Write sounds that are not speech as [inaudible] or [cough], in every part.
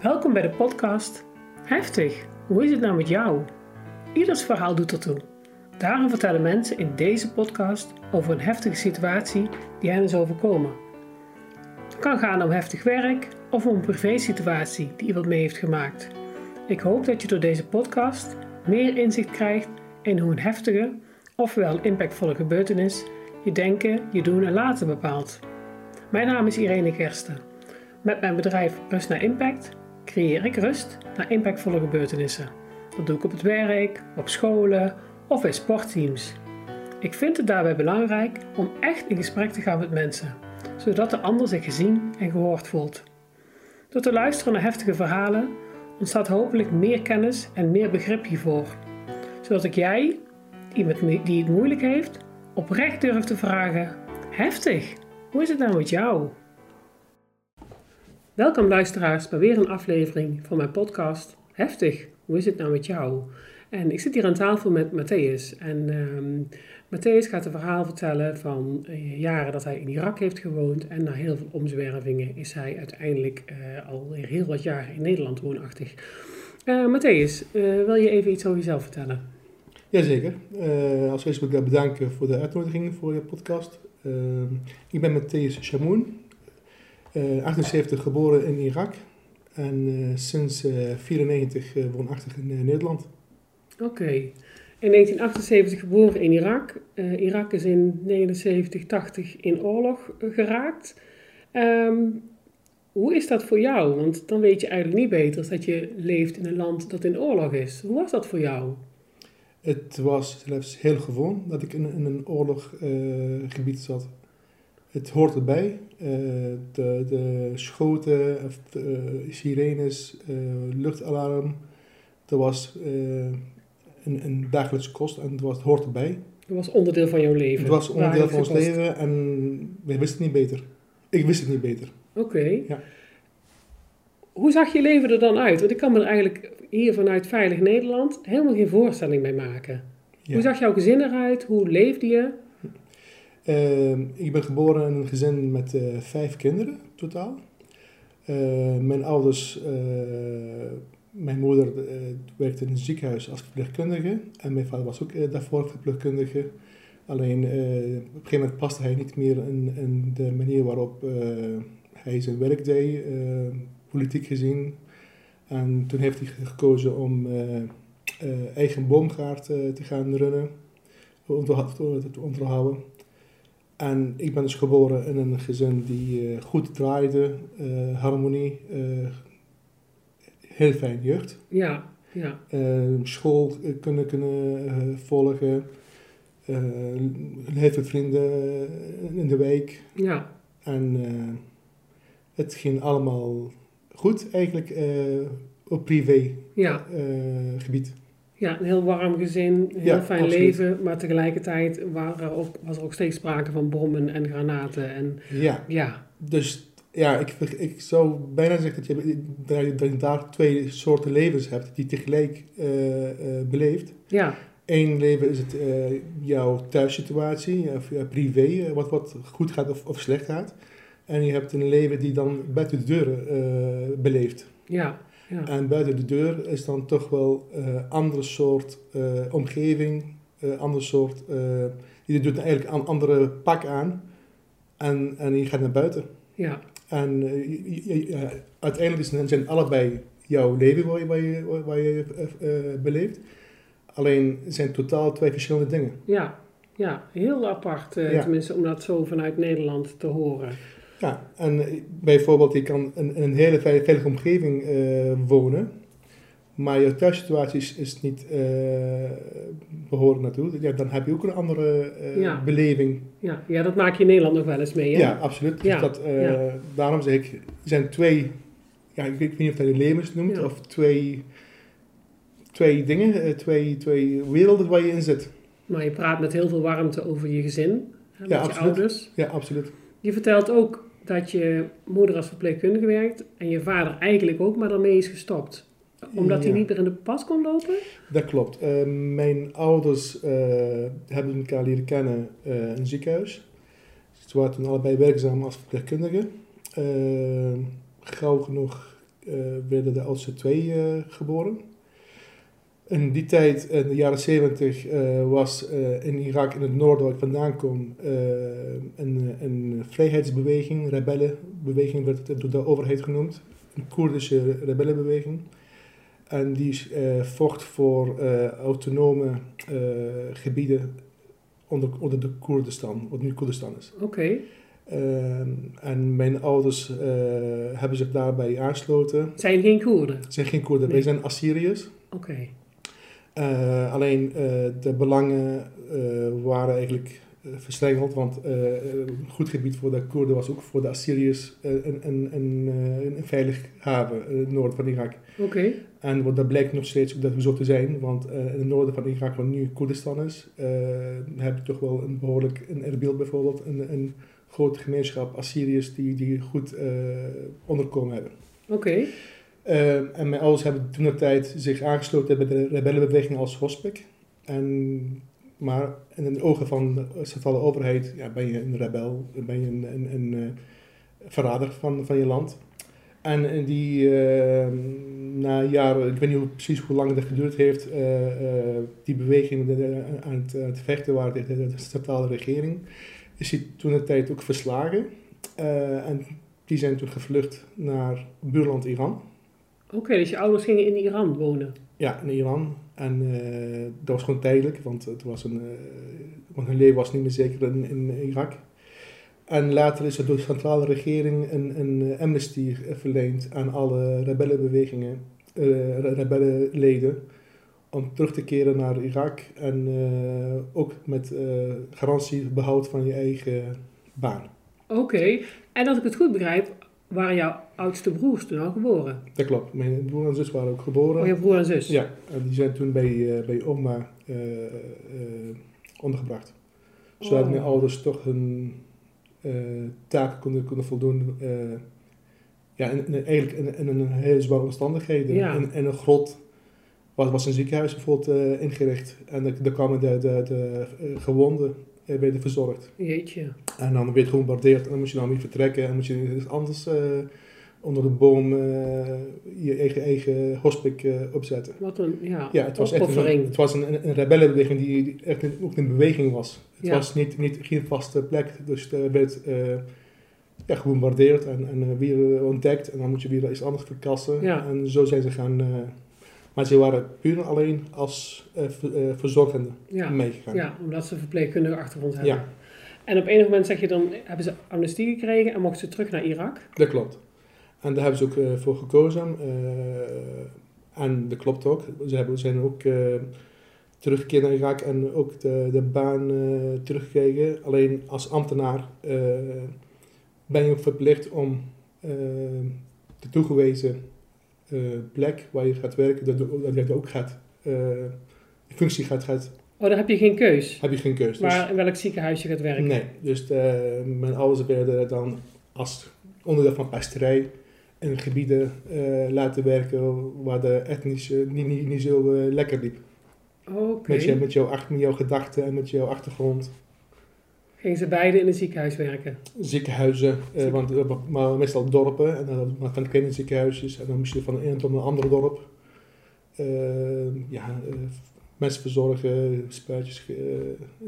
Welkom bij de podcast Heftig, hoe is het nou met jou? Ieders verhaal doet ertoe. Daarom vertellen mensen in deze podcast over een heftige situatie die hen is overkomen. Het kan gaan om heftig werk of om een privésituatie die iemand mee heeft gemaakt. Ik hoop dat je door deze podcast meer inzicht krijgt in hoe een heftige, ofwel impactvolle gebeurtenis je denken, je doen en laten bepaalt. Mijn naam is Irene Gersten. Met mijn bedrijf Rust naar Impact creëer ik rust naar impactvolle gebeurtenissen. Dat doe ik op het werk, op scholen of bij sportteams. Ik vind het daarbij belangrijk om echt in gesprek te gaan met mensen, zodat de ander zich gezien en gehoord voelt. Door te luisteren naar heftige verhalen ontstaat hopelijk meer kennis en meer begrip hiervoor, zodat ik jij, iemand die het moeilijk heeft, oprecht durf te vragen: Heftig, hoe is het nou met jou? Welkom luisteraars bij weer een aflevering van mijn podcast Heftig, hoe is het nou met jou? En ik zit hier aan tafel met Matthäus. En um, Matthäus gaat een verhaal vertellen van uh, jaren dat hij in Irak heeft gewoond. En na heel veel omzwervingen is hij uiteindelijk uh, alweer heel wat jaren in Nederland woonachtig. Uh, Matthäus, wil je even iets over jezelf vertellen? Jazeker. als eerste wil ik bedanken voor de uitnodiging voor je podcast. ik ben Matthäus Chamoun. 78 geboren in Irak. En sinds 94 woonachtig in Nederland. Oké. In 1978 geboren in Irak. Uh, Irak is in 79, 80 in oorlog geraakt. Um, hoe is dat voor jou? Want dan weet je eigenlijk niet beter dat je leeft in een land dat in oorlog is. Hoe was dat voor jou? Het was zelfs heel gewoon dat ik in, in een oorloggebied uh, zat. Het hoort erbij. Uh, de, de schoten, de, sirenes, luchtalarm. Er was een, een dagelijkse kost en het, was, het hoort erbij. Het was onderdeel van jouw leven? Het was onderdeel van ons leven en we wisten het niet beter. Ik wist het niet beter. Oké. Ja. Hoe zag je leven er dan uit? Want ik kan me er eigenlijk hier vanuit Veilig Nederland helemaal geen voorstelling bij maken. Hoe zag jouw gezin eruit? Hoe leefde je? Uh, ik ben geboren in een gezin met uh, vijf kinderen totaal. Uh, mijn ouders uh, mijn moeder uh, werkte in een ziekenhuis als verpleegkundige en mijn vader was ook daarvoor verpleegkundige. Alleen op een gegeven moment paste hij niet meer in, de manier waarop hij zijn werk deed, politiek gezien. En toen heeft hij gekozen om eigen boomgaard te gaan runnen, te onderhouden. En ik ben dus geboren in een gezin die goed draaide, harmonie, heel fijn jeugd. Ja, ja. School eh, kunnen, kunnen volgen. Heel veel vrienden in de week. Ja. En het ging allemaal goed eigenlijk op privé ja. gebied. Ja, een heel warm gezin, een heel ja, fijn absoluut. leven, maar tegelijkertijd waren ook, was er ook steeds sprake van bommen en granaten. En, ja. ja, dus ja, ik, ik zou bijna zeggen dat je, dat je daar twee soorten levens hebt die tegelijk uh, uh, beleeft. Ja. Eén leven is het uh, jouw thuissituatie, of privé, wat, wat goed gaat of, of slecht gaat. En je hebt een leven die dan buiten de deur beleeft. Ja, ja. En buiten de deur is dan toch wel een andere soort omgeving, een andere soort... je doet eigenlijk een andere pak aan en, en je gaat naar buiten. Ja. En uh, uiteindelijk zijn allebei jouw leven waar je, waar je, waar je uh, beleeft. Alleen zijn totaal twee verschillende dingen. Ja, ja heel apart, ja. tenminste om dat zo vanuit Nederland te horen. Ja, en bijvoorbeeld je kan in, een hele veilige omgeving wonen, maar je thuissituatie is, is niet uh, behoren naartoe, ja, dan heb je ook een andere uh, ja. beleving. Ja. ja, dat maak je in Nederland nog wel eens mee, hè? Ja, absoluut. Ja. Dus dat, ja. Daarom zeg ik, er zijn twee, ja, ik weet niet of dat je levens noemt, of twee, twee dingen, twee, twee werelden waar je in zit. Maar je praat met heel veel warmte over je gezin, met je absoluut. ouders. Ja, absoluut. Je vertelt ook dat je moeder als verpleegkundige werkt en je vader eigenlijk ook, maar daarmee is gestopt omdat hij niet meer in de pas kon lopen? Dat klopt. Uh, mijn ouders uh, hebben elkaar leren kennen uh, in een ziekenhuis. Ze waren toen allebei werkzaam als verpleegkundige. gauw genoeg eh, werden de oudste twee eh, geboren. In die tijd, in de jaren 70, eh, was eh, in Irak, in het noorden waar ik vandaan kom, eh, een, een vrijheidsbeweging, rebellenbeweging werd het door de overheid genoemd. Een Koerdische rebellenbeweging. En die eh, vocht voor eh, autonome eh, gebieden onder, onder de Koerdistan, wat nu Koerdistan is. Oké. En mijn ouders eh, hebben zich daarbij aangesloten. Zijn geen Koerden? Zijn geen Koerden, Nee. wij zijn Assyriërs. Oké. Eh, alleen eh, de belangen eh, waren eigenlijk verstrengeld, want een goed gebied voor de Koerden was ook voor de Assyriërs een, een, een, een, veilig haven in het noorden van Irak. Oké. En wat dat blijkt nog steeds ook dat zo te zijn, want in het noorden van Irak, wat nu Koerdistan is, heb je toch wel een behoorlijk, in Erbil bijvoorbeeld, een, een grote gemeenschap Assyriërs die, die goed onderkomen hebben. Oké. Eh, en mijn ouders hebben toen de tijd zich aangesloten bij de rebellenbeweging als hospik. En, maar in de ogen van de centrale overheid ja, ben je een rebel, ben je een, een, een eh, verrader van, van je land. En die, eh, na jaren, ik weet niet hoe, precies hoe lang dat geduurd heeft, eh, eh, die beweging aan het, vechten waren tegen de, centrale regering, is die toen de tijd ook verslagen. En die zijn toen gevlucht naar buurland Iran. Oké, dus je ouders gingen in Iran wonen. Ja, in Iran. En eh, dat was gewoon tijdelijk, want het was een, eh, want hun leven was niet meer zeker in, in Irak. En later is er door de centrale regering een, een eh, amnesty verleend aan alle rebellenbewegingen, re- rebellenleden, om terug te keren naar Irak. En ook met garantie behoud van je eigen baan. Oké. En als ik het goed begrijp, waren jouw oudste broers toen al geboren? Dat klopt. Mijn broer en zus waren ook geboren. Oh, je broer en zus? Ja, en die zijn toen bij, eh, bij oma eh, eh, ondergebracht. Zodat Oh. mijn ouders toch hun taken konden, konden voldoen. ja, en, en eigenlijk in, in een hele zware omstandigheden. Ja. In, in een grot was, was een ziekenhuis bijvoorbeeld ingericht. En daar- kwamen de, de, de gewonden werden verzorgd. Jeetje. En dan werd je gebombardeerd en dan moest je dan weer vertrekken. En moest je ergens anders eh, onder de boom eh, je eigen, eigen hospik eh, opzetten. Wat een, ja, Ja, het was echt een, het was een, een rebellenbeweging die, die echt een- ook in beweging was. Het Ja. was niet, niet, geen vaste plek, dus er werd eh, ja, gebombardeerd en, en eh, weer eh, ontdekt. En dan moet je weer iets anders verkassen. Ja. En zo zijn ze gaan... maar ze waren puur en alleen als eh, eh, verzorgende Ja. meegegaan. ja, omdat ze verpleegkundige achtergrond hebben. Ja. En op enig moment zeg je dan, hebben ze amnestie gekregen en mochten ze terug naar Irak? Dat klopt. En daar hebben ze ook eh, voor gekozen. eh, en dat klopt ook. Ze hebben, zijn ook teruggekeerd naar Irak en ook de, de baan teruggekregen. Alleen als ambtenaar ben je ook verplicht om de toegewezen plek waar je gaat werken, dat, dat je ook gaat, eh, de functie gaat, gaat, Oh, daar heb je geen keus. heb je geen keuze. Maar in welk ziekenhuis je gaat werken? Nee, dus de, mijn ouders werden dan als onderdeel van pesterij in gebieden eh, laten werken waar de etnische niet, niet, niet zo eh, lekker liep. Oké. Met, je, met, jouw, met jouw gedachten en met jouw achtergrond. Gingen ze beide in een ziekenhuis werken? Ziekenhuizen, eh, want, eh, maar meestal dorpen, en dan maar van kleine ziekenhuisjes. En dan moest je van een tot een ander dorp. eh, ja, eh, mensen verzorgen, spuitjes eh,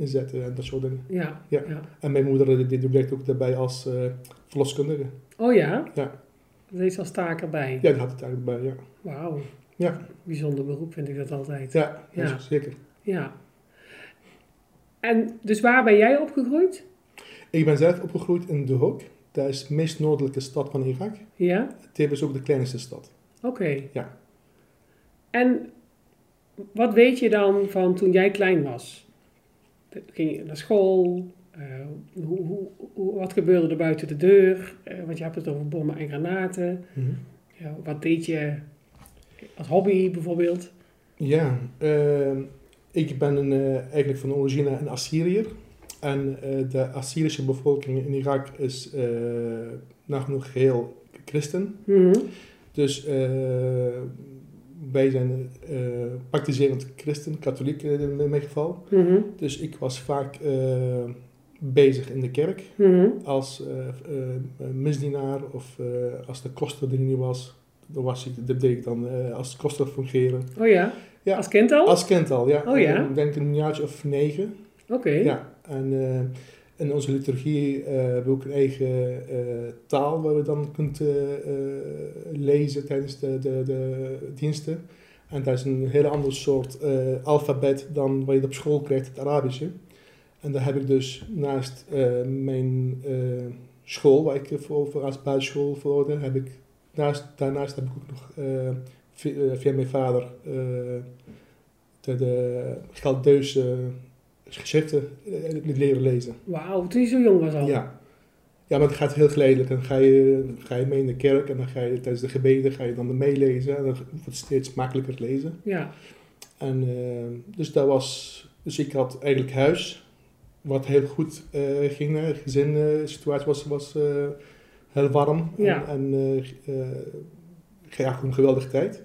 inzetten en dat soort dingen. Ja. Ja. En mijn moeder die, die werkt ook daarbij als verloskundige. Oh ja? Ja. Is als taak erbij. Ja, die had het eigenlijk bij, ja. Wauw. Ja. Bijzonder beroep vind ik dat altijd. Ja, Ja. ja. zeker. Ja. En dus waar ben jij opgegroeid? Ik ben zelf opgegroeid in De Hoek. Dat is de meest noordelijke stad van Irak. Ja? Tevens ook de kleinste stad. Oké. Ja. En wat weet je dan van toen jij klein was? Ging je naar school? Eh, hoe, hoe, hoe- wat gebeurde er buiten de deur? Eh, want je hebt het over bommen en granaten. Ja, wat deed je als hobby bijvoorbeeld? Ja, eh, ik ben een, eh, eigenlijk van origine een Assyriër. En eh, de Assyrische bevolking in Irak is eh nagenoeg geheel christen. Mhm. Dus wij zijn praktiserend christen, katholiek in mijn geval. Mhm. Dus ik was vaak bezig in de kerk Mhm. als misdienaar of als de koster er niet was. dan was ik, dat deed ik dan als kostvrouw fungeren. Oh ja? Ja. Als kind al? Als kind al, ja. Oh ja? Ik denk een jaartje of negen. Oké. Ja, en eh, in onze liturgie eh, hebben we ook een eigen eh, taal waar we dan kunt lezen tijdens de, de, de diensten. En dat is een heel ander soort alfabet dan wat je op school krijgt, het Arabische. En daar heb ik dus naast mijn school, waar ik voor, voor als basisschool volgde, heb ik naast, daarnaast heb ik ook nog via, eh, via mijn vader eh, de, de Chaldeuse geschriften eh, leren lezen. Wauw, toen je zo jong was al. Ja. ja, maar het gaat heel geleidelijk. Dan ga je, ga je mee in de kerk en dan ga je tijdens de gebeden ga je dan meelezen. En dan wordt het steeds makkelijker lezen. Ja. En, eh, dus dat was, dus ik had eigenlijk huis, wat heel goed eh, ging. De gezin, eh, situatie was, was eh, heel warm. Ja. En, en eh, eh, ja, gewoon een geweldige tijd.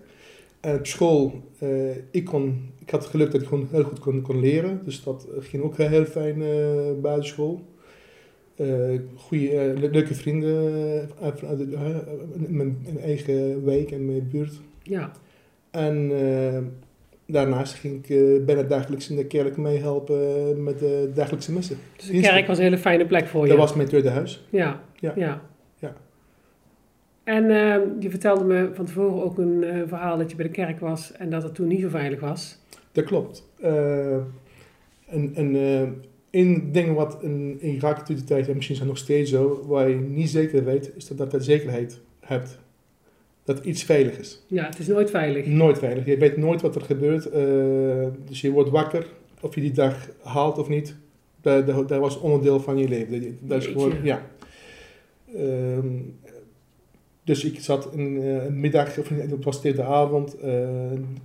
En op school, eh, ik, kon, ik had het geluk dat ik gewoon heel goed kon, kon leren. Dus dat ging ook heel fijn eh basisschool. Eh goede, eh, le- leuke vrienden eh, uit, eh, mijn, eigen wijk en mijn buurt. Ja. En eh, daarnaast ging ik eh, bijna dagelijks in de kerk meehelpen met de dagelijkse missen. Dus de kerk was een hele fijne plek voor je. Dat was mijn tweede huis. Ja. Ja. ja. En eh, je vertelde me van tevoren ook een eh, verhaal dat je bij de kerk was en dat het toen niet zo veilig was. Dat klopt. Eh, en en eh, één ding wat in Irak toen de tijd, en misschien is dat nog steeds zo, waar je niet zeker weet, is dat, dat je zekerheid hebt. Dat iets veilig is. Ja, het is nooit veilig. Nooit veilig. Je weet nooit wat er gebeurt. eh, dus je wordt wakker, of je die dag haalt of niet. Dat, dat, dat was onderdeel van je leven. Dat, is gewoon, ja. Ehm, dus ik zat in eh, een middag, of het was tegen de avond, eh,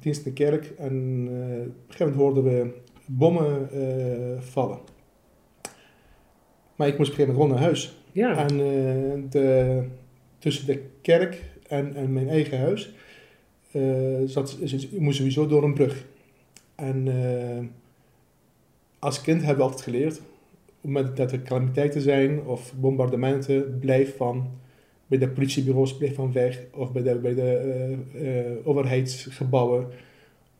dienst in de kerk. En eh, op een gegeven moment hoorden we bommen vallen. Maar ik moest op een gegeven moment gewoon naar huis. Ja. En de, tussen de kerk en, en mijn eigen huis eh, zat, ik moest sowieso door een brug. En als kind hebben we altijd geleerd, op het moment dat er calamiteiten zijn of bombardementen, blijf van bij de politiebureaus, van weg. Of bij de, bij de eh, eh, overheidsgebouwen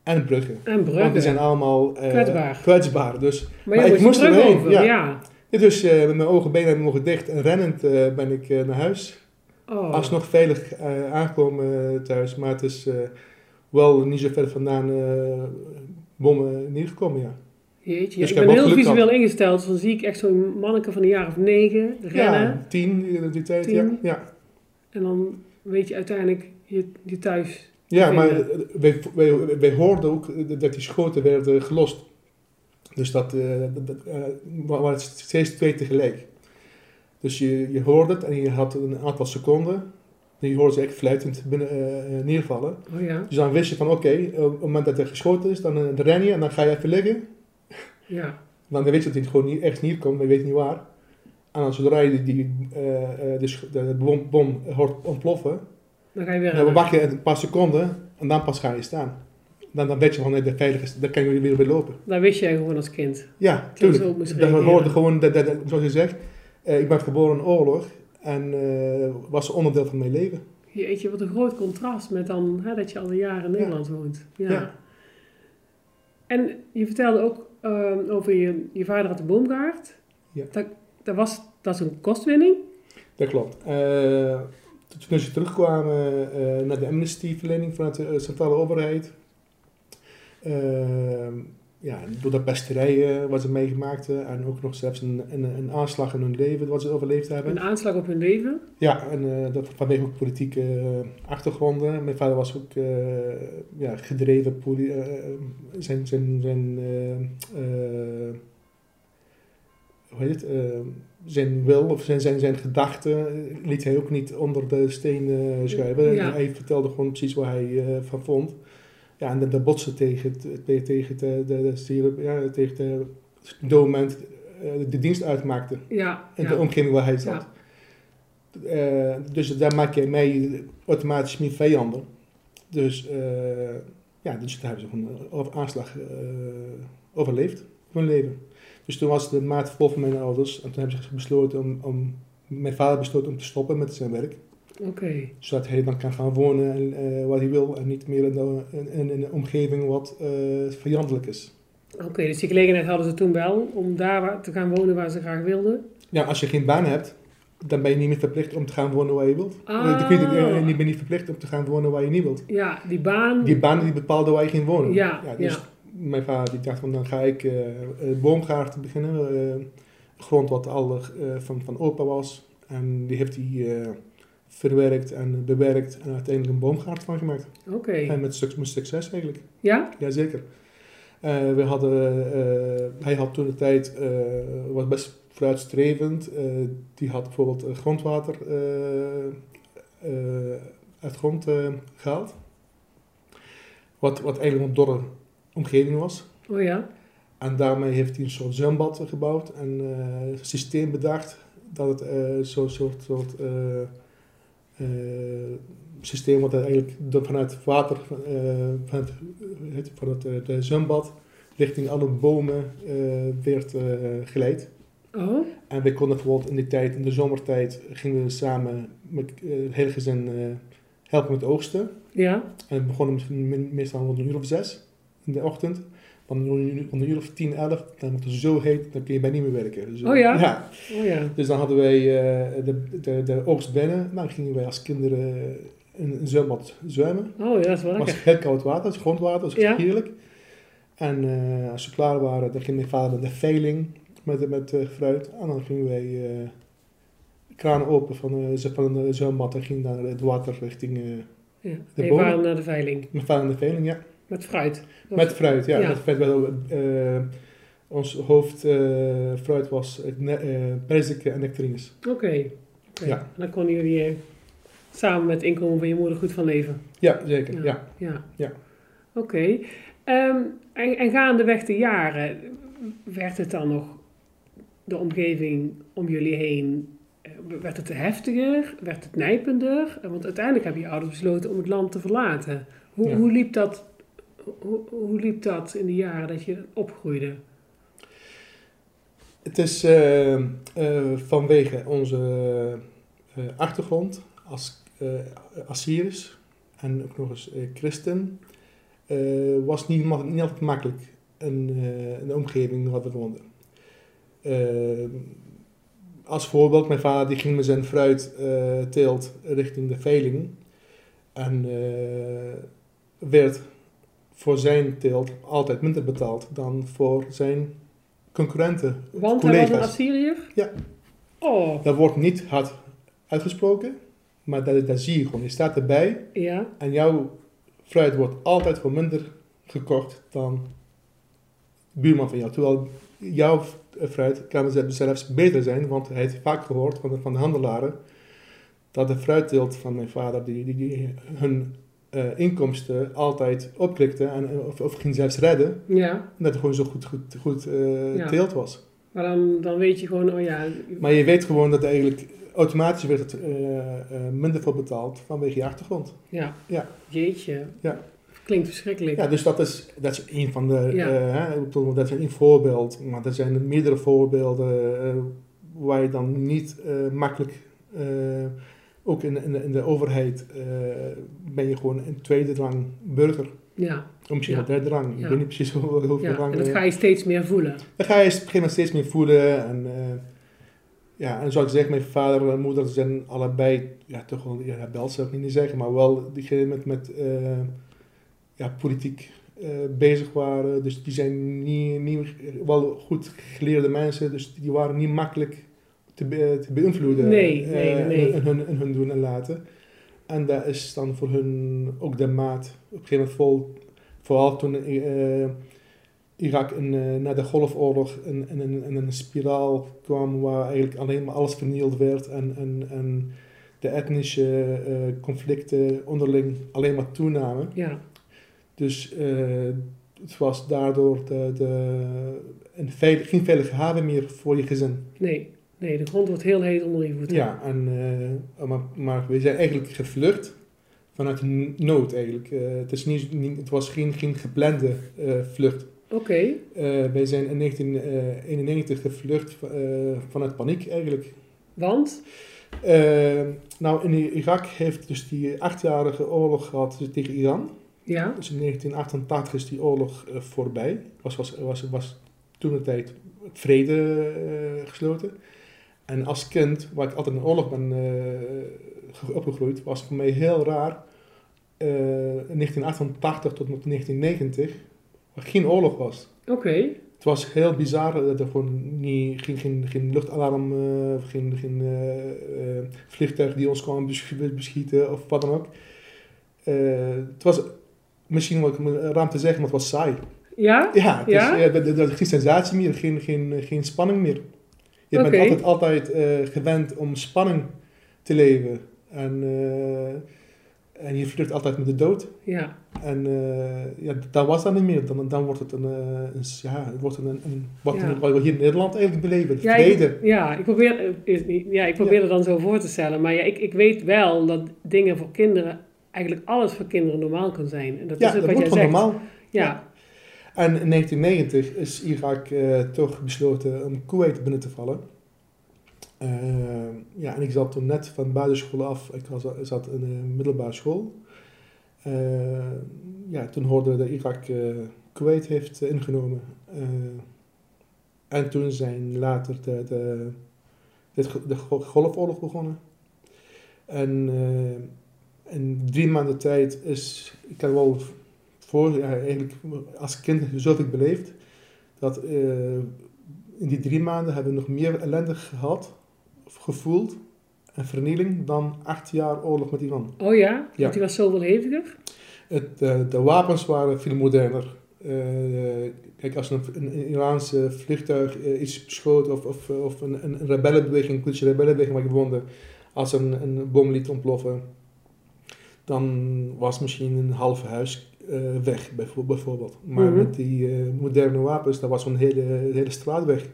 en bruggen. En Want bruggen. die zijn allemaal eh, Kwetsbaar. kwetsbaar. Dus maar ik moest er over. ja. Ja. ja, dus met mijn ogen, benen en ogen dicht en rennend ben ik naar huis. Oh. Alsnog veilig aangekomen eh, thuis, maar het is wel niet zo ver vandaan bommen neergekomen, ja. Jeetje, Dus ik ik ben heel visueel ingesteld. Dus dan zie ik echt zo'n manneke van een jaar of negen rennen. Ja, tien in die tijd, Tien. ja. Ja, En dan weet je uiteindelijk je, je thuis. ja maar wij, wij, wij hoorden ook dat die schoten werden gelost. Dus dat, eh dat, eh, wa- waren steeds twee tegelijk. Dus je, je hoorde het en je had een aantal seconden. En je hoorde ze echt fluitend binnen, eh, neervallen. Oh ja. Dus dan wist je van oké, op het moment dat er geschoten is, dan, ren je en dan ga je even liggen. Ja. Dan weet je dat hij gewoon niet, echt niet komt, maar je weet niet waar. En zodra je die, die, eh, eh, de, de bom, bom hoort ontploffen, Dan ga je weer dan wacht je een paar seconden en dan pas ga je staan. Dan, dan weet je gewoon dat veilig is, dan kan je weer weer lopen. Dat wist jij gewoon als kind. Ja, tuurlijk. Dat hoorde gewoon, dat, dat, zoals je zegt, eh, ik ben geboren in oorlog en eh, was onderdeel van mijn leven. Jeetje, wat een groot contrast met dan hè, dat je al jaar in Nederland woont. Ja. Ja. En je vertelde ook eh, over je, je vader had een boomgaard. Ja. Dat, dat, was, dat is een kostwinning. Dat klopt. Eh, toen ze terugkwamen eh, naar de amnestieverlening vanuit de eh, centrale overheid. eh, ja, door de pesterijen wat ze meegemaakt en ook nog zelfs een, een, een aanslag in hun leven wat ze overleefd hebben. Een aanslag op hun leven. Ja, en dat vanwege ook politieke achtergronden. Mijn vader was ook ja, gedreven, zijn, zijn, zijn, hoe heet het, eh, zijn wil of zijn, zijn, zijn gedachten liet hij ook niet onder de steen eh, schuiven. Ja. Hij vertelde gewoon precies wat hij eh, van vond. Ja, en dat, botsen tegen, tegen, tegen, de, de, de, ja, tegen de, moment de dienst uitmaakte Ja. in ja. de omgeving waar hij zat. Ja. Dus daar maak je mee automatisch meer vijanden. Dus, ja, dus daar hebben ze gewoon een aanslag eh, overleefd hun leven. Dus toen was de maat vol van mijn ouders en toen hebben ze besloten om, om mijn vader besloot om te stoppen met zijn werk. Oké. Zodat hij dan kan gaan wonen en, eh, waar hij wil en niet meer in, de, in, in een omgeving wat eh, vijandelijk is. Oké, dus die gelegenheid hadden ze toen wel om daar te gaan wonen waar ze graag wilden. Ja, als je geen baan hebt, dan ben je niet meer verplicht om te gaan wonen waar je wilt. Ah. Het, eh, je bent niet verplicht om te gaan wonen waar je niet wilt. Ja, die baan. Die baan die bepaalde waar je ging wonen. Ja, dus ja. Mijn vader die dacht van dan ga ik een boomgaard beginnen. eh, grond wat al van, van opa was. En die heeft hij verwerkt en bewerkt en uiteindelijk een boomgaard van gemaakt. Oké. En met, suc- met succes eigenlijk. Ja? Jazeker. Eh we hadden, hij had toen de tijd, eh, was best vooruitstrevend. Die had bijvoorbeeld grondwater uit grond eh, gehaald. Wat, wat eigenlijk een dorre omgeving was. Oh ja. En daarmee heeft hij een soort zwembad gebouwd en een systeem bedacht dat het eh, zo'n soort, soort eh, systeem wat eigenlijk vanuit het water, vanuit, het, van het, eh, de zwembad richting alle bomen werd geleid. Oh, En wij konden bijvoorbeeld in die tijd, in de zomertijd, gingen we samen met het hele gezin helpen met oogsten. ja. En we begonnen meestal rond een uur of zes in de ochtend. Van van een uur of tien, elf, dan wordt het zo heet, dan kun je bij niet meer werken. Dus, Oh ja? ja. Oh ja. Dus dan hadden wij eh, de, de, de oogst binnen. Dan gingen wij als kinderen in een zwembad zwemmen. Oh ja, dat is wel Het was lekker. heel koud water, het is grondwater, dat is Ja. heerlijk. En eh, als ze klaar waren, dan ging mijn vader naar de veiling met, met eh, fruit. En dan gingen wij eh kranen open van, van een zwembad en ging dan het water richting Ja. de waren naar de veiling. mijn vader naar de veiling, ja. Met fruit. Dat Met fruit, ja. Ja. Met fruit wel, eh, ons hoofdfruit fruit was eh, perziken en nectarines. Oké. Ja. En Dan konden jullie eh, samen met het inkomen van je moeder goed van leven. Ja, zeker. Ja. Ja. Ja. Oké. Ehm, en, en gaandeweg de jaren, werd het dan nog de omgeving om jullie heen, eh, werd het heftiger? Werd het nijpender? Eh, Want uiteindelijk hebben je ouders besloten om het land te verlaten. Hoe, Ja. hoe, liep, dat, hoe, hoe liep dat in de jaren dat je opgroeide? Het is eh, eh, vanwege onze eh, achtergrond als Assyrisch en ook nog eens christen, was niet, niet altijd makkelijk in de omgeving waar we woonden. Als voorbeeld, mijn vader die ging met zijn fruit teelt richting de veiling en werd voor zijn teelt altijd minder betaald dan voor zijn concurrenten, Want hij was een. Assyriër? Ja. Oh, Dat wordt niet hard uitgesproken, maar dat, dat zie je gewoon. Je staat erbij ja. en jouw fruit wordt altijd voor minder gekocht dan de buurman van jou. Terwijl jouw fruit kan zelfs beter zijn, want hij heeft vaak gehoord van de, van de handelaren dat de fruitteelt van mijn vader, die, die, die hun eh, inkomsten altijd opklikte en, of, of ging zelfs redden, Ja, en dat het gewoon zo goed, goed, goed eh, Ja. teelt was. maar dan, dan weet je gewoon, oh ja, Maar je weet gewoon dat eigenlijk automatisch werd het eh, eh, minder voor betaald vanwege je achtergrond. ja. Ja. Jeetje. Ja. Klinkt verschrikkelijk. Ja, dus dat is, dat is een van de, Ja. eh, hè, dat is een voorbeeld, maar er zijn meerdere voorbeelden eh, waar je dan niet eh, makkelijk, eh, ook in, in, de, in de overheid, eh, ben je gewoon een tweede rang burger. Ja, Of misschien Ja. derde rang. Ja. Ik weet niet precies [laughs] hoe- hoeveel ja. rang. en dat ga je steeds meer voelen. Dan ga je op een gegeven moment steeds meer voelen. En, eh, ja, en zoals ik zeg, mijn vader en moeder zijn allebei, ja, toch wel, ja, rebel zou ik niet zeggen, maar wel diegene met, met eh, ja, politiek bezig waren. Dus die zijn niet, niet, wel goed geleerde mensen, dus die waren niet makkelijk te, be- te beïnvloeden Nee, eh, nee, nee. In, hun, in hun doen en laten. En dat is dan voor hun ook de maat. Op een gegeven moment vol, vooral toen eh, Irak in, eh, na de Golfoorlog in, in, in, een spiraal kwam waar eigenlijk alleen maar alles vernield werd en, en, en de etnische conflicten onderling alleen maar toenamen. Ja, Dus het was daardoor de, de, een veilig, geen veilige haven meer voor je gezin. nee. Nee, de grond wordt heel heet onder je voeten. Ja, en, eh, maar, maar we zijn eigenlijk gevlucht vanuit nood eigenlijk. Eh, het, is niet, niet, het was geen, geen geplande eh, vlucht. Oké, Eh, wij zijn in 1991 gevlucht eh, vanuit paniek eigenlijk. want? Eh, nou, in Irak heeft dus die achtjarige oorlog gehad tegen Iran. Ja. Dus in 1988 is die oorlog eh, voorbij. Was, was, was, was toen de tijd vrede eh, gesloten. En als kind, waar ik altijd in oorlog ben eh, opgegroeid, was voor mij heel raar. eh, in 1988 tot 1990, waar geen oorlog was. Oké. Het was heel bizar dat er gewoon niet, geen, geen, geen luchtalarm, eh, geen, geen eh, eh, vliegtuig die ons kwam besch- beschieten of wat dan ook. Eh, het was misschien wel raam te zeggen, maar het was saai. Ja? Ja, het Ja? Is, ja, er- er er is geen sensatie meer, geen, geen, geen spanning meer. Je bent altijd, altijd eh, gewend om spanning te leven. En, eh, en je vlucht altijd met de dood. Ja. En eh, ja, dat was dat niet meer. Dan, dan wordt het een, een, ja, het wordt een, een wat, Ja. wat we hier in Nederland eigenlijk beleven. Ja, ik, ja, ik probeer, ja, ik probeer Ja. het dan zo voor te stellen. Maar ja, ik, ik weet wel dat dingen voor kinderen, eigenlijk alles voor kinderen normaal kan zijn. En dat ja, is ook dat wat wordt jij zegt. normaal. Ja. En in 1990 is Irak eh, toch besloten om Kuwait binnen te vallen. Eh, ja, en ik zat toen net van basisschool af. Ik was, zat in een middelbare school. Eh, ja, toen hoorden we dat Irak Kuwait heeft ingenomen. En toen zijn later de, de, de, de Golfoorlog begonnen. En in drie maanden tijd is, ik had wel voor, ja, eigenlijk als kind zoveel beleefd, dat eh, in die drie maanden hebben we nog meer ellende gehad, of gevoeld, en vernieling dan acht jaar oorlog met Iran. Oh ja? Ja. Want die was zoveel heviger? Het, eh, de wapens waren veel moderner. Eh, kijk, als een, een, Iraanse vliegtuig iets beschoot of, of, of een, een rebellenbeweging, een Koerdische rebellenbeweging waar gewonden, als een, een bom liet ontploffen, dan was misschien een half huis eh, weg, bijvo- bijvoorbeeld. Maar Mhm. met die eh, moderne wapens, dat was zo'n hele, hele straat weg.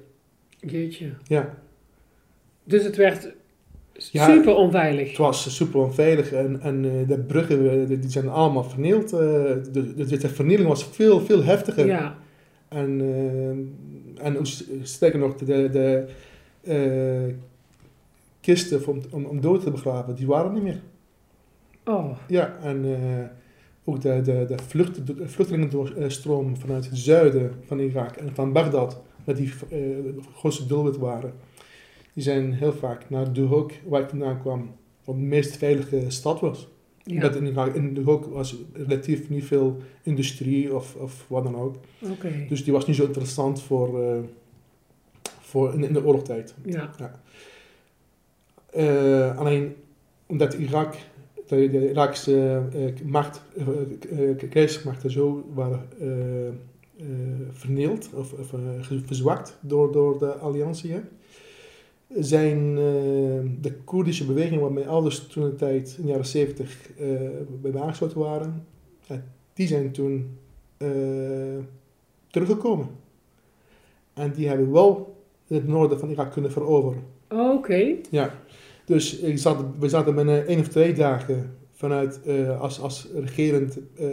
Jeetje. Ja, Dus het werd Ja, super onveilig. het was super onveilig en, en eh, de bruggen die zijn allemaal vernield. de, de, de vernieling was veel, veel heftiger. Ja. En, en sterker nog, de, de, kisten om, om, om dood te begraven, die waren niet meer. Oh. Ja, en ook de, de, de, vlucht, de vluchtelingenstroom vanuit het zuiden van Irak en van Bagdad, dat die de grootste doelwit waren, die zijn heel vaak naar Duhok, waar ik vandaan kwam, wat de meest veilige stad was. Ja. In Irak, in Duhok was relatief niet veel industrie of, of wat dan ook. Oké. Dus die was niet zo interessant voor, eh, voor in, in de oorlogstijd. Ja. Eh, alleen omdat Irak, de, de Iraakse eh, macht, eh, eh, keizersmachten zo waren eh, eh, vernield of, of eh, verzwakt door, door de alliantie, hè, zijn eh, de Koerdische beweging waar mijn ouders toen de tijd in de jaren 70 eh bij aangesloten waren, die zijn toen eh, teruggekomen. En die hebben wel het noorden van Irak kunnen veroveren. Oké. Ja, dus ik zat, we zaten binnen één of twee dagen vanuit eh, als, als regerend eh,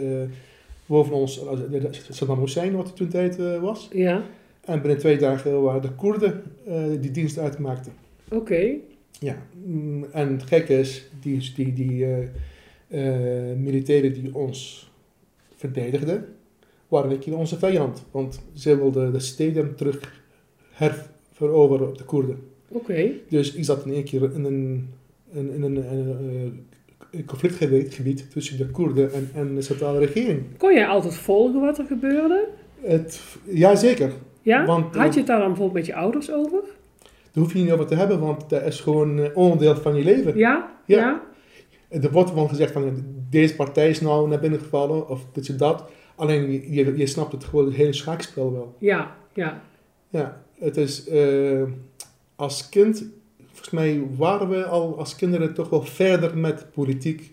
boven ons de- de- Saddam Hussein, wat hij toen tijd eh, was. Ja. En binnen twee dagen waren de Koerden eh, die dienst uitmaakten. Oké. Ja, mm, en het gekke is, die, die, die eh, eh, militairen die ons verdedigden, waren een keer onze vijand. Want ze wilden de steden terug herveroveren op de Koerden. Oké. Dus ik zat in één keer in een, in, in een, een, eh, conflictgebied gebied tussen de Koerden en, en de centrale regering. Kon jij altijd volgen wat er gebeurde? Het, jazeker, Ja? Want, Had eh, je het daar dan bijvoorbeeld met je ouders over? daar hoef je niet over te hebben, want dat is gewoon eh, onderdeel van je leven. Ja? Ja. Ja? Er wordt gewoon gezegd van deze partij is nou naar binnen gevallen of dit en dat. Alleen je, je, je snapt het gewoon het hele schaakspel wel. Ja. Ja. Ja, het is eh, als kind, volgens mij waren we al als kinderen toch wel verder met politiek.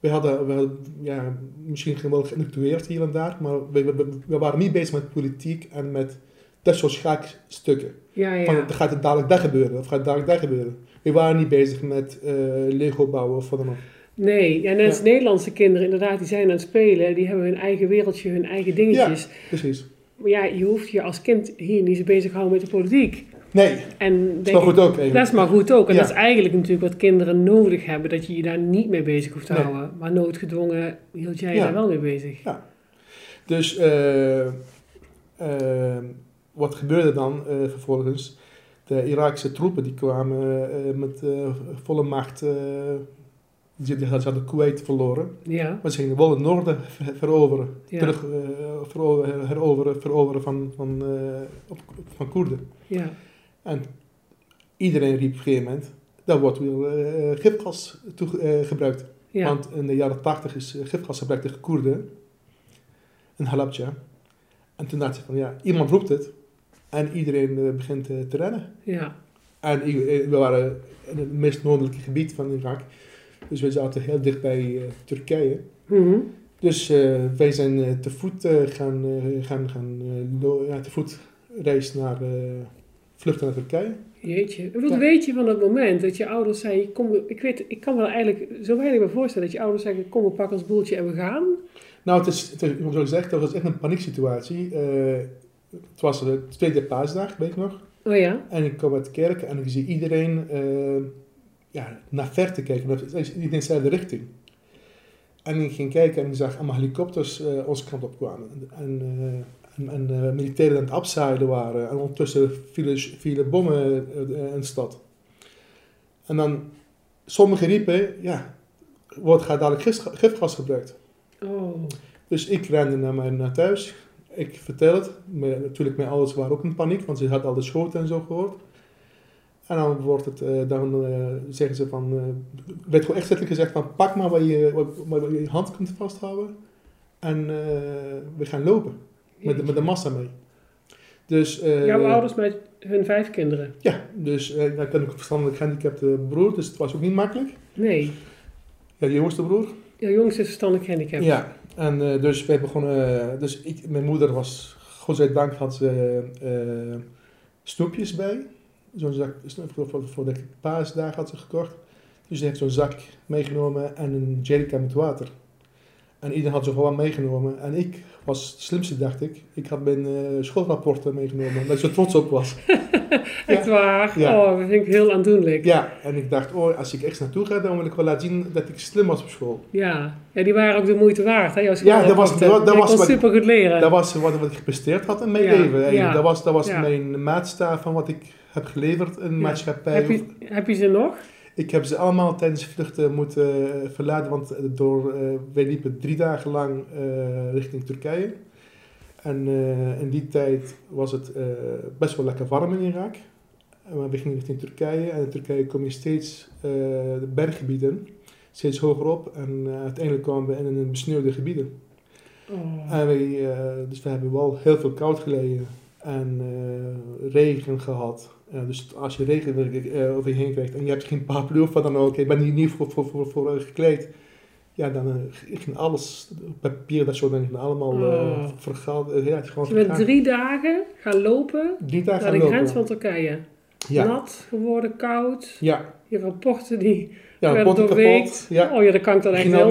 We hadden, we hadden ja, misschien wel geïntellectueerd hier en daar, maar we, we, we waren niet bezig met politiek en met dat soort schaakstukken. Ja, Van, ja. gaat het dadelijk dat gebeuren of gaat het dadelijk dat gebeuren? We waren niet bezig met eh, Lego bouwen of wat dan ook. Nee, ja, net als Ja. Nederlandse kinderen inderdaad, die zijn aan het spelen. Die hebben hun eigen wereldje, hun eigen dingetjes. Precies. Maar ja, je hoeft je als kind hier niet zo bezig te houden met de politiek. Nee, En dat is maar goed ook dat is maar goed ook. En Ja. dat is eigenlijk natuurlijk wat kinderen nodig hebben. Dat je je daar niet mee bezig hoeft te Nee. houden. Maar noodgedwongen hield jij je Ja. daar wel mee bezig. Dus eh, eh, wat gebeurde dan eh, vervolgens? De Iraakse troepen die kwamen met volle macht. die, die hadden Kuwait verloren. Ja, Maar ze gingen wel het noorden ver- veroveren. Ja. Terug veroveren, heroveren, veroveren van, van, op, van Koerden. ja, En iedereen riep op een gegeven moment, daar wordt weer eh, gifgas toe, eh, gebruikt. ja. Want in de jaren 80 is eh, gifgas gebruikt tegen Koerden. In Halabja. En toen dacht ze van, ja, iemand roept het. En iedereen begint te rennen. ja. En we waren in het meest noordelijke gebied van Irak. Dus we zaten heel dicht bij Turkije. Mhm. Dus eh, wij zijn te voet gaan, gaan, gaan ja, te voet reis naar, vluchten naar Turkije. Jeetje. Wat Ja. weet je van dat moment dat je ouders zeiden, kom, ik, weet, ik kan me eigenlijk zo weinig bij voorstellen dat je ouders zeggen, kom we pakken ons boeltje en we gaan. Nou, het is, het is zoals gezegd, dat was echt een panieksituatie. Eh het was de tweede paasdag, weet ik nog. Oh ja? En ik kom uit de kerk en ik zie iedereen eh, ja, naar ver te kijken. Dat is Iedereen in dezelfde richting. En ik ging kijken en ik zag allemaal helikopters eh onze kant op kwamen. En, en, eh, militairen aan het abzeilen waren. En ondertussen vielen, vielen bommen eh, in de stad. En dan, sommigen riepen, ja, wordt gaat dadelijk gifgas, gebruikt. Oh. Dus ik rende naar, mijn, naar thuis. Ik vertel het. Maar natuurlijk, mijn ouders waren ook in paniek, want ze hadden al de schoten en zo gehoord. En dan wordt het, eh, dan zeggen ze van, werd gewoon echt letterlijk gezegd van, pak maar waar je, waar, waar je hand kunt vasthouden. En we gaan lopen, met, de- met de massa mee. Dus, eh, Jouw ouders met hun vijf kinderen? Ja, dus eh, ik ook een verstandelijk gehandicapte broer, dus het was ook niet makkelijk. Nee. Ja, de jongste broer. Jouw jongste is verstandelijk gehandicapt. Ja, en eh, dus wij begonnen. eh, dus ik, mijn moeder was, godzijdank, had ze eh, snoepjes bij. Zo'n zak voor, voor, de paasdagen had ze gekocht. Dus ze heeft zo'n zak meegenomen en een jerrycan met water. En iedereen had zo gewoon meegenomen. En ik was het slimste, dacht ik. Ik had mijn eh, schoolrapporten meegenomen, omdat ik zo trots op was. [laughs] Echt waar? Ja. Oh, dat vind ik heel aandoenlijk. Ja, en ik dacht, oh, als ik echt naartoe ga, dan wil ik wel laten zien dat ik slim was op school. Ja, ja die waren ook de moeite waard, hè? Jouw Ja, dat was- dat dat was wat- super goed leren. Dat was wat, wat ik gepresteerd had in mijn Ja, leven. ja, Dat was, dat was mijn maatstaaf van wat ik heb geleverd in maatschappij. heb, je, heb je ze nog? Ik heb ze allemaal tijdens vluchten moeten eh, verlaten, want door, eh, wij liepen drie dagen lang eh, richting Turkije. En eh, in die tijd was het eh, best wel lekker warm in Irak. Maar we gingen richting Turkije en in Turkije kom je steeds eh, de berggebieden, steeds hoger op. En eh, uiteindelijk kwamen we in een besneeuwde gebieden. Oh. En wij, eh, dus we hebben wel heel veel koud geleden en eh, regen gehad. Eh, dus als je regen eh, over je heen krijgt en je hebt geen paraplu of wat dan ook, je bent hier niet voor, voor, voor, voor eh, gekleed, ja, dan ging alles, papier, dat soort dingen, allemaal Oh. vergaald. eh, ja, het gewoon je bent vergaan. drie dagen gaan lopen Drie dagen naar de gaan grens lopen. van Turkije. Ja, Nat geworden, koud. ja. Je rapporten die Ja, werden doorweekt. Ja. Oh ja, dat kan ik dan echt heel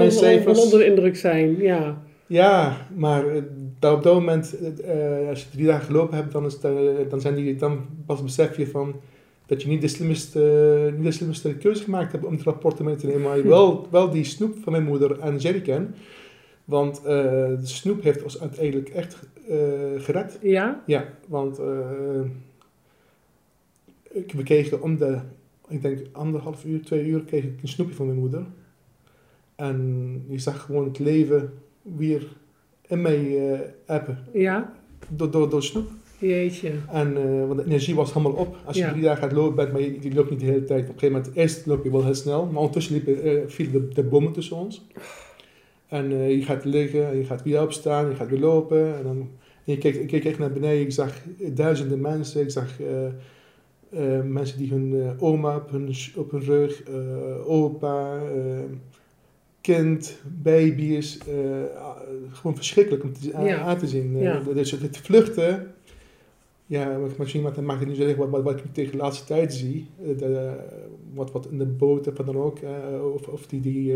onder de indruk zijn. Ja. Ja, maar daar op dat moment, eh, als je drie dagen gelopen hebt, dan, is het, eh, dan, zijn die, dan pas besef je van dat je niet de slimste, niet de slimste keuze gemaakt hebt om het rapport mee te nemen, maar wel, wel die snoep van mijn moeder en jerrycan. Want eh, de snoep heeft ons uiteindelijk echt gered. Ja? Ja, want ik, we kregen om de, ik denk anderhalf uur, twee uur, kreeg ik een snoepje van mijn moeder. En je zag gewoon het leven weer in mij eh appen, Ja? door, door, door snoep. Jeetje. En, eh, want de energie was helemaal op. Als je Ja. drie dagen gaat lopen bent, maar je, je loopt niet de hele tijd. Op een gegeven moment, eerst loop je wel heel snel, maar ondertussen liepen, eh, vielen de, de bommen tussen ons. En je gaat liggen, en je gaat weer opstaan, je gaat weer lopen. En dan, en je keek, ik keek echt naar beneden, ik zag duizenden mensen. Ik zag mensen die hun oma op hun, op hun rug, opa, kind, baby's. eh, gewoon verschrikkelijk om te, aan, Ja. aan te zien. Ja. Dus het vluchten, ja, misschien wat, mag ik niet zeggen wat, wat, wat ik tegen de laatste tijd zie. eh, de, wat, wat in de boot of dan ook. of, of die, die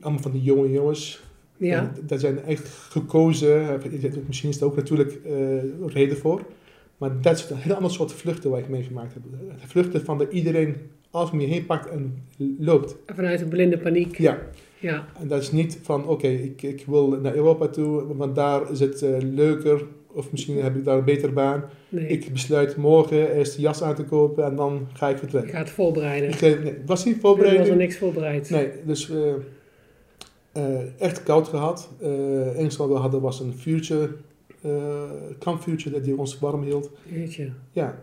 allemaal van die jonge jongens. Ja. Dat zijn echt gekozen. Misschien is er ook natuurlijk reden voor. Maar dat is een heel ander soort vluchten waar ik meegemaakt heb. Vluchten van dat iedereen alles om je heen pakt en loopt. Vanuit een blinde paniek. Ja, Ja, en dat is niet van oké, ik, ik wil naar Europa toe, want daar is het eh, leuker. Of misschien heb ik daar een betere baan. nee. Ik besluit morgen eerst de jas aan te kopen en dan ga ik vertrekken. gaat voorbereiden. Ik, nee, het was niet Er was er niks voorbereid. Nee, dus eh, echt koud gehad. Eh het enige wat we hadden was een vuurtje, kampvuurtje dat die ons warm hield. Jeetje. Ja,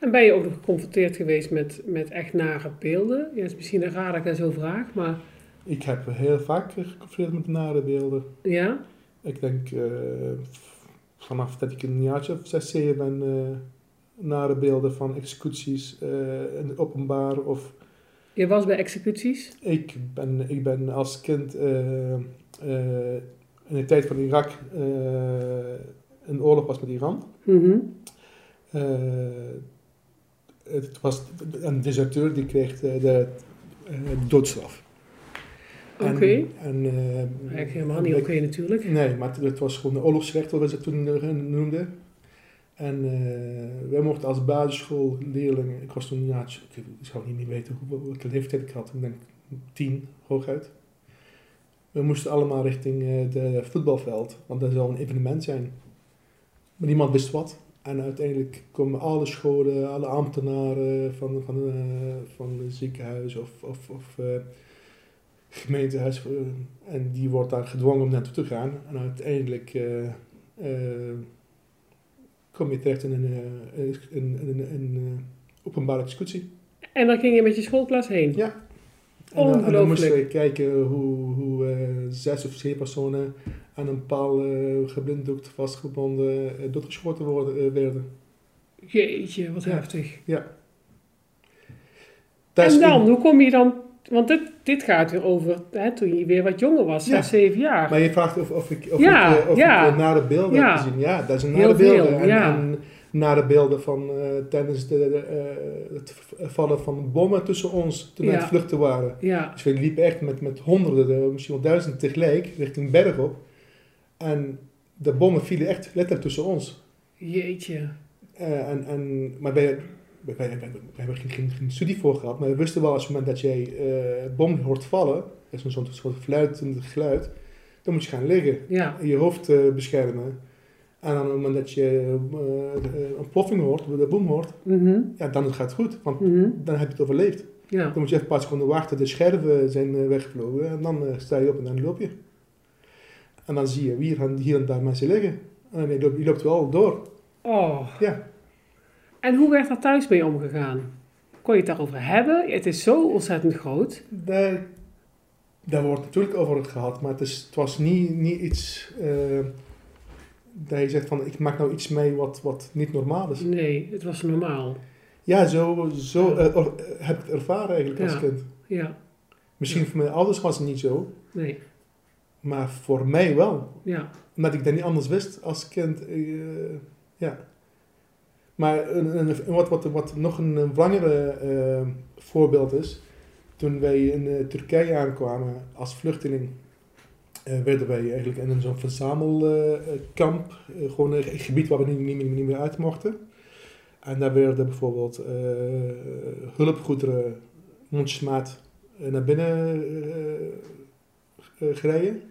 En ben je ook nog geconfronteerd geweest met, met echt nare beelden? Ja, het is misschien een raar dat ik dat zo vraag, maar ik heb heel vaak geconfronteerd met nare beelden. ja? Ik denk v- vanaf dat ik een jaartje of zes, zeven ben, eh, nare beelden van executies eh, in het openbaar. Of Je was bij executies? ik ben, ik ben als kind in de tijd van Irak een oorlog was met Iran. Mhm. Eh, het was een deserteur die kreeg de, de eh, doodstraf. Oké. En, eh, Eigenlijk helemaal niet oké natuurlijk. Nee, maar het- het was gewoon een oorlogsrecht, wat we ze toen noemden. En eh, wij mochten als basisschoolleerling, ik was toen jaartje, ik, zou niet meer weten hoe, welke leeftijd ik had, ik denk tien hooguit. We moesten allemaal richting de voetbalveld, want dat zou een evenement zijn. Maar niemand wist wat. En uiteindelijk komen alle scholen, alle ambtenaren van, van, eh, van het ziekenhuis of, of, of eh, gemeentehuis. eh, en die wordt daar gedwongen om naartoe te gaan. En uiteindelijk kom je terecht in een, in, in, in, in, in, openbare executie. En dan ging je met je schoolklas heen? Ja. En, dan- en dan moesten we kijken hoe, hoe zes of zeven personen aan een paal eh, geblinddoekt, vastgebonden, eh, doodgeschoten worden, eh, werden. Jeetje, wat Ja. heftig. Is en dan, in- hoe kom je dan... Want dit, dit gaat weer over hè, toen je weer wat jonger was, Ja. zes, zeven jaar. Maar je vraagt of, of ik, of Ja, ik, of ja. ik nare beelden Ja. heb gezien. Ja, dat zijn nare beelden. veel, en, ja. en nare beelden van eh, tijdens de, de, het vallen van bommen tussen ons toen aan Ja. het vluchten waren. Ja, Dus we liepen echt met, met honderden, misschien wel duizenden tegelijk richting berg op. En de bommen vielen echt letterlijk tussen ons. jeetje. Eh, en, en, maar wij, wij, wij, wij- hebben geen, geen, geen studie voor gehad, maar we wisten wel als het moment dat jij eh bom hoort vallen, dat is een soort, soort fluitend geluid, dan moet je gaan liggen Ja, je hoofd eh, beschermen. En dan op het moment dat je de- een ploffing hoort, de boom hoort, mhm, ja, dan gaat het goed. Want mhm, dan heb je het overleefd. ja. Dan moet je even een paar seconden wachten, de scherven zijn weggevlogen. En dan sta je op en dan loop je. En dan zie je hier en, hier en daar mensen liggen. En je loopt, je loopt wel door. Oh. Ja. En hoe werd daar thuis mee omgegaan? Kon je het daarover hebben? Het is zo ontzettend groot. Daar, daar wordt natuurlijk over gehad, maar het, is, het was niet, niet iets eh, dat je zegt van ik maak nou iets mee wat, wat niet normaal is. Nee, het was normaal. Ja, zo, zo eh, or- heb ik het ervaren eigenlijk als kind. Ja, Misschien voor mijn ouders was het niet zo, nee, maar voor mij wel. ja. Omdat ik dat niet anders wist als kind. eh, ja. Maar een, een, wat, wat, wat nog een, een eh, voorbeeld is, toen wij in eh, Turkije aankwamen als vluchteling, werden wij eigenlijk in zo'n verzamelkamp, gewoon een gebied waar we niet, niet, meer- niet meer uit mochten. En daar werden bijvoorbeeld hulpgoederen, mondjesmaat, naar binnen gereden.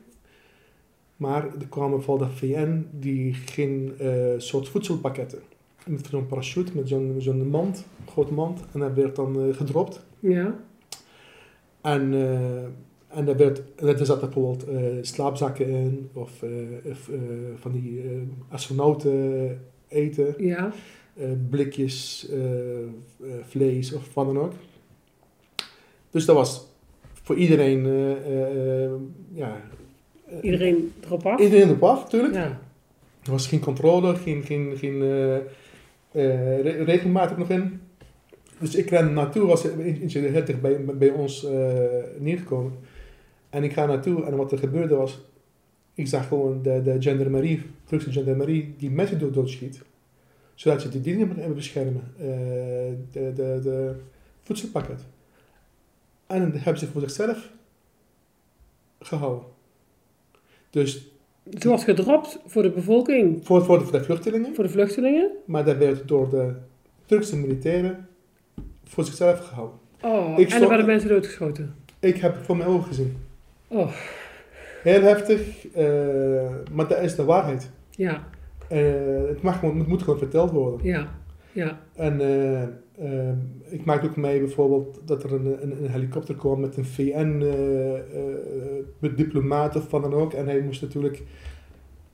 Maar er kwam bijvoorbeeld de VN, die ging eh soort voedselpakketten. Met zo'n parachute, met zo'n zo'n mand, grote mand. En dat werd dan eh, gedropt. Ja, En, eh en daar, werd, er zaten bijvoorbeeld slaapzakken in, of, van die astronauten eten, ja, blikjes vlees of wat dan ook. Dus dat was voor iedereen, ja, iedereen erop af. iedereen op af natuurlijk. Ja, Er was geen controle, geen, geen, geen eh, eh, re- regelmatig nog in. Dus ik ren naartoe, was eentje heel dicht bij, bij ons eh, neergekomen. En ik ga naartoe en wat er gebeurde was, ik zag gewoon de, de gendarmerie, Turkse gendarmerie, die mensen dood, doodschiet. Zodat ze die dingen hebben beschermen, eh, de, de, de voedselpakket. En dat hebben ze voor zichzelf gehouden. Dus Het was gedropt voor de bevolking, voor, voor, de, voor de vluchtelingen. voor de vluchtelingen. Maar dat werd door de Turkse militairen voor zichzelf gehouden. Oh, Ik en stond- er werden mensen doodgeschoten. Ik heb het voor mijn ogen gezien. Oh, Heel heftig, eh, maar dat is de waarheid. ja, Eh, het, mag het moet gewoon verteld worden. ja, ja. En eh, eh, ik maakte ook mee bijvoorbeeld dat er een, een, een helikopter kwam met een VN-diplomaat of van dan ook. En hij moest natuurlijk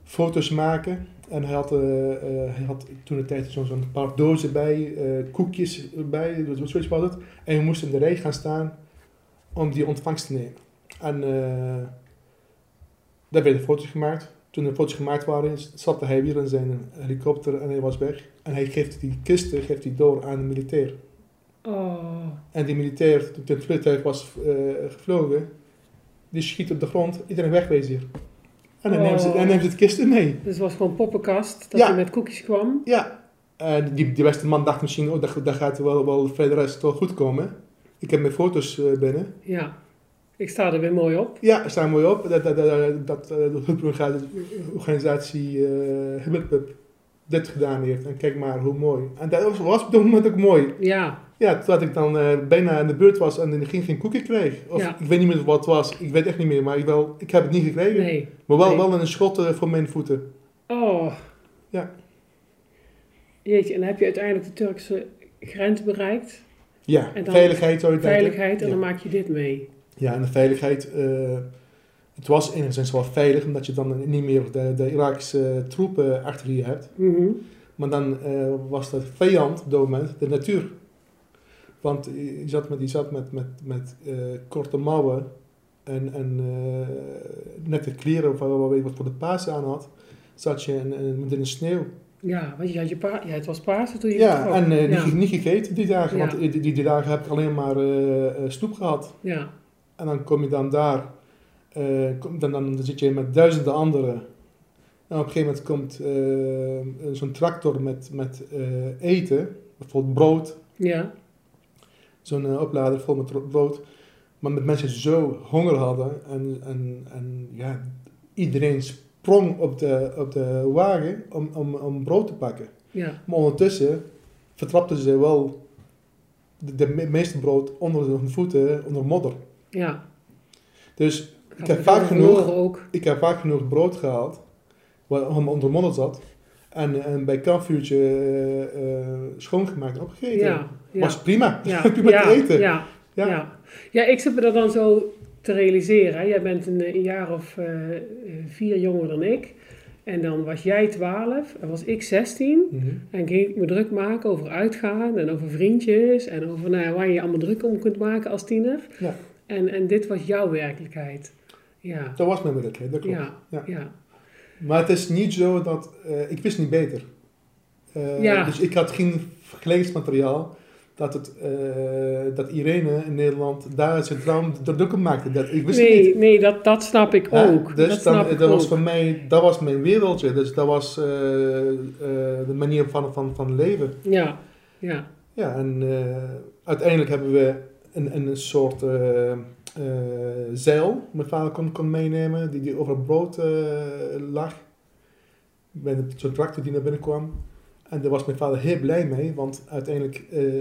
foto's maken. En hij had, eh, eh, hij had toen de tijd zo'n paar dozen bij, eh, koekjes erbij, dus zoiets was het. En we moesten in de rij gaan staan om die ontvangst te nemen. En eh daar werden foto's gemaakt. Toen de foto's gemaakt waren, stapte hij weer in zijn helikopter en hij was weg. En hij geeft die kisten geeft hij door aan de militair. Oh, En die militair, toen het vliegtuig was eh, gevlogen, die schiet op de grond, iedereen wegwezen hier. En dan Oh. neemt ze, dan neemt ze de kisten mee. dus het was gewoon poppenkast dat Ja. hij met koekjes kwam. Ja. En die, die beste man dacht misschien, oh, dat, dat gaat wel, wel verder rest wel goed komen. Ik heb mijn foto's eh, binnen. Ja, ik sta er weer mooi op. Ja, staan mooi op. Dat, dat, dat, dat de hulporganisatie Hulp dit gedaan heeft. En kijk maar hoe mooi. En dat was, op dat moment ook mooi. Ja, Ja, toen ik dan eh, bijna in de beurt was en ik geen, geen koekje kreeg. Of Ja. ik weet niet meer wat het was. Ik weet echt niet meer, maar ik, wel, ik heb het niet gekregen. nee. Maar wel, Nee. wel een schot eh, voor mijn voeten. Oh. Ja. Jeetje, en dan heb je uiteindelijk de Turkse grens bereikt. Ja, En dan veiligheid. Veiligheid, en Ja. dan maak je dit mee. Ja, en de veiligheid. eh, het was enigszins wel veilig, omdat je dan niet meer de, de Iraakse troepen achter je hebt. Mhm. Maar dan eh, was de vijand op dat moment de natuur. Want je zat met, je zat met, met, met eh, korte mouwen en, en nette kleren, wat je wat voor de paas aan had, zat je in, in, in de sneeuw. Ja, want je had je pa ja, het was Pasen toen je Ja, en eh, ja. niet, niet gegeten die dagen, Ja. want die, die, dagen heb ik alleen maar snoep gehad. ja, En dan kom je dan daar, eh, kom, dan, dan zit je met duizenden anderen. En op een gegeven moment komt eh, zo'n tractor met, met eh, eten, bijvoorbeeld brood, ja, zo'n oplader vol met ro- brood. Maar met mensen zo honger hadden en, en, en ja, iedereen sprong op de, op de wagen om, om, om brood te pakken. ja, Maar ondertussen vertrapten ze wel de, de me- meeste brood onder hun voeten, onder modder. Ja. Dus Gaat heb vaak genoeg- ook. ik heb vaak genoeg brood gehaald, allemaal onder modder zat. En, en bij kampvuurtje eh, eh, schoongemaakt en opgegeten. Ja, ja. Was prima. ja, [laughs] prima ja, te eten. Ja, Ja. ja. ja. ik zit me dat dan zo te realiseren. hè. Jij bent een, een jaar of eh, vier jonger dan ik. En dan was jij 12 en was ik 16. Mhm. En ging ik me druk maken over uitgaan en over vriendjes. En over nou, waar je je allemaal druk om kunt maken als tiener. Ja. En, en dit was jouw werkelijkheid. Ja, Dat was mijn werkelijkheid, dat klopt. ja, Ja. ja. Maar het is niet zo dat... eh, ik wist niet beter. Eh, Ja. Dus ik had geen vergelijkingsmateriaal dat, het, eh, dat Irene in Nederland daar zijn droom druk om maakte. Dat, ik wist het niet. Nee, nee dat, dat snap ik Ja, ook. dus dat dan, snap ik dat was ook. voor mij, dat was mijn wereldje. Dus dat was de manier van, van, van leven. Ja, ja, Ja, en uiteindelijk hebben we een, een soort eh, zeil. Mijn vader kon, kon meenemen, die, die over het brood eh, lag. Met zo'n tractor die naar binnen kwam. En daar was mijn vader heel blij mee, want uiteindelijk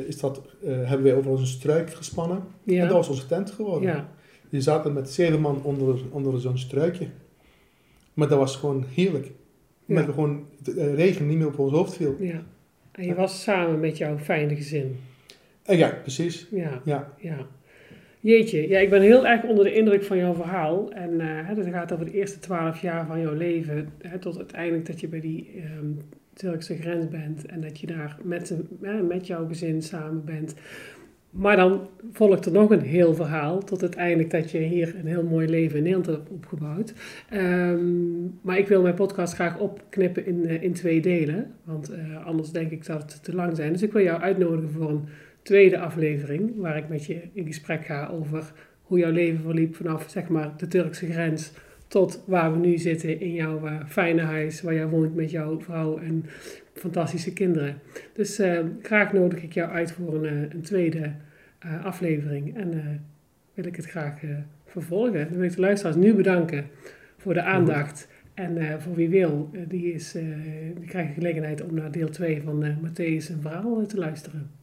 is dat, hebben wij over onze struik gespannen. En dat was onze tent geworden. ja, Die zaten met zeven man onder, onder zo'n struikje. Maar dat was gewoon heerlijk. Ja. We gewoon de regen niet meer op ons hoofd viel. ja. En je was samen met jouw fijne gezin. En ja, precies. Ja, Ja. ja. Jeetje, ja, ik ben heel erg onder de indruk van jouw verhaal. En eh hè, het gaat over de eerste twaalf jaar van jouw leven. Hè, tot uiteindelijk dat je bij die ehm, Turkse grens bent. En dat je daar met, met jouw gezin samen bent. Maar dan volgt er nog een heel verhaal. Tot uiteindelijk dat je hier een heel mooi leven in Nederland hebt opgebouwd. Ehm, maar ik wil mijn podcast graag opknippen in, eh, in twee delen. Want eh, anders denk ik dat het te lang zijn. Dus ik wil jou uitnodigen voor een tweede aflevering. Waar ik met je in gesprek ga over hoe jouw leven verliep vanaf zeg maar, de Turkse grens tot waar we nu zitten in jouw eh, fijne huis. Waar jij woont met jouw vrouw en fantastische kinderen. Dus eh, graag nodig ik jou uit voor een, eh, een tweede aflevering. En wil ik het graag vervolgen. Dan wil ik de luisteraars nu bedanken voor de aandacht En voor wie wil, die, is, die krijgt gelegenheid om naar deel 2 van Matthäus een verhaal te luisteren.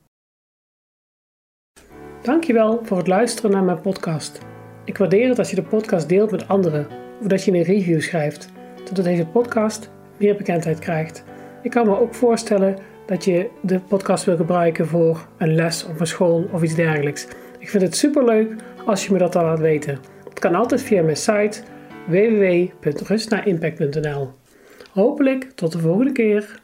Dankjewel voor het luisteren naar mijn podcast. Ik waardeer het als je de podcast deelt met anderen of dat je een review schrijft, zodat deze podcast meer bekendheid krijgt. Ik kan me ook voorstellen dat je de podcast wil gebruiken voor een les of een school of iets dergelijks. Ik vind het superleuk als je me dat dan laat weten. Het kan altijd via mijn site www.rustnaimpact.nl. Hopelijk tot de volgende keer.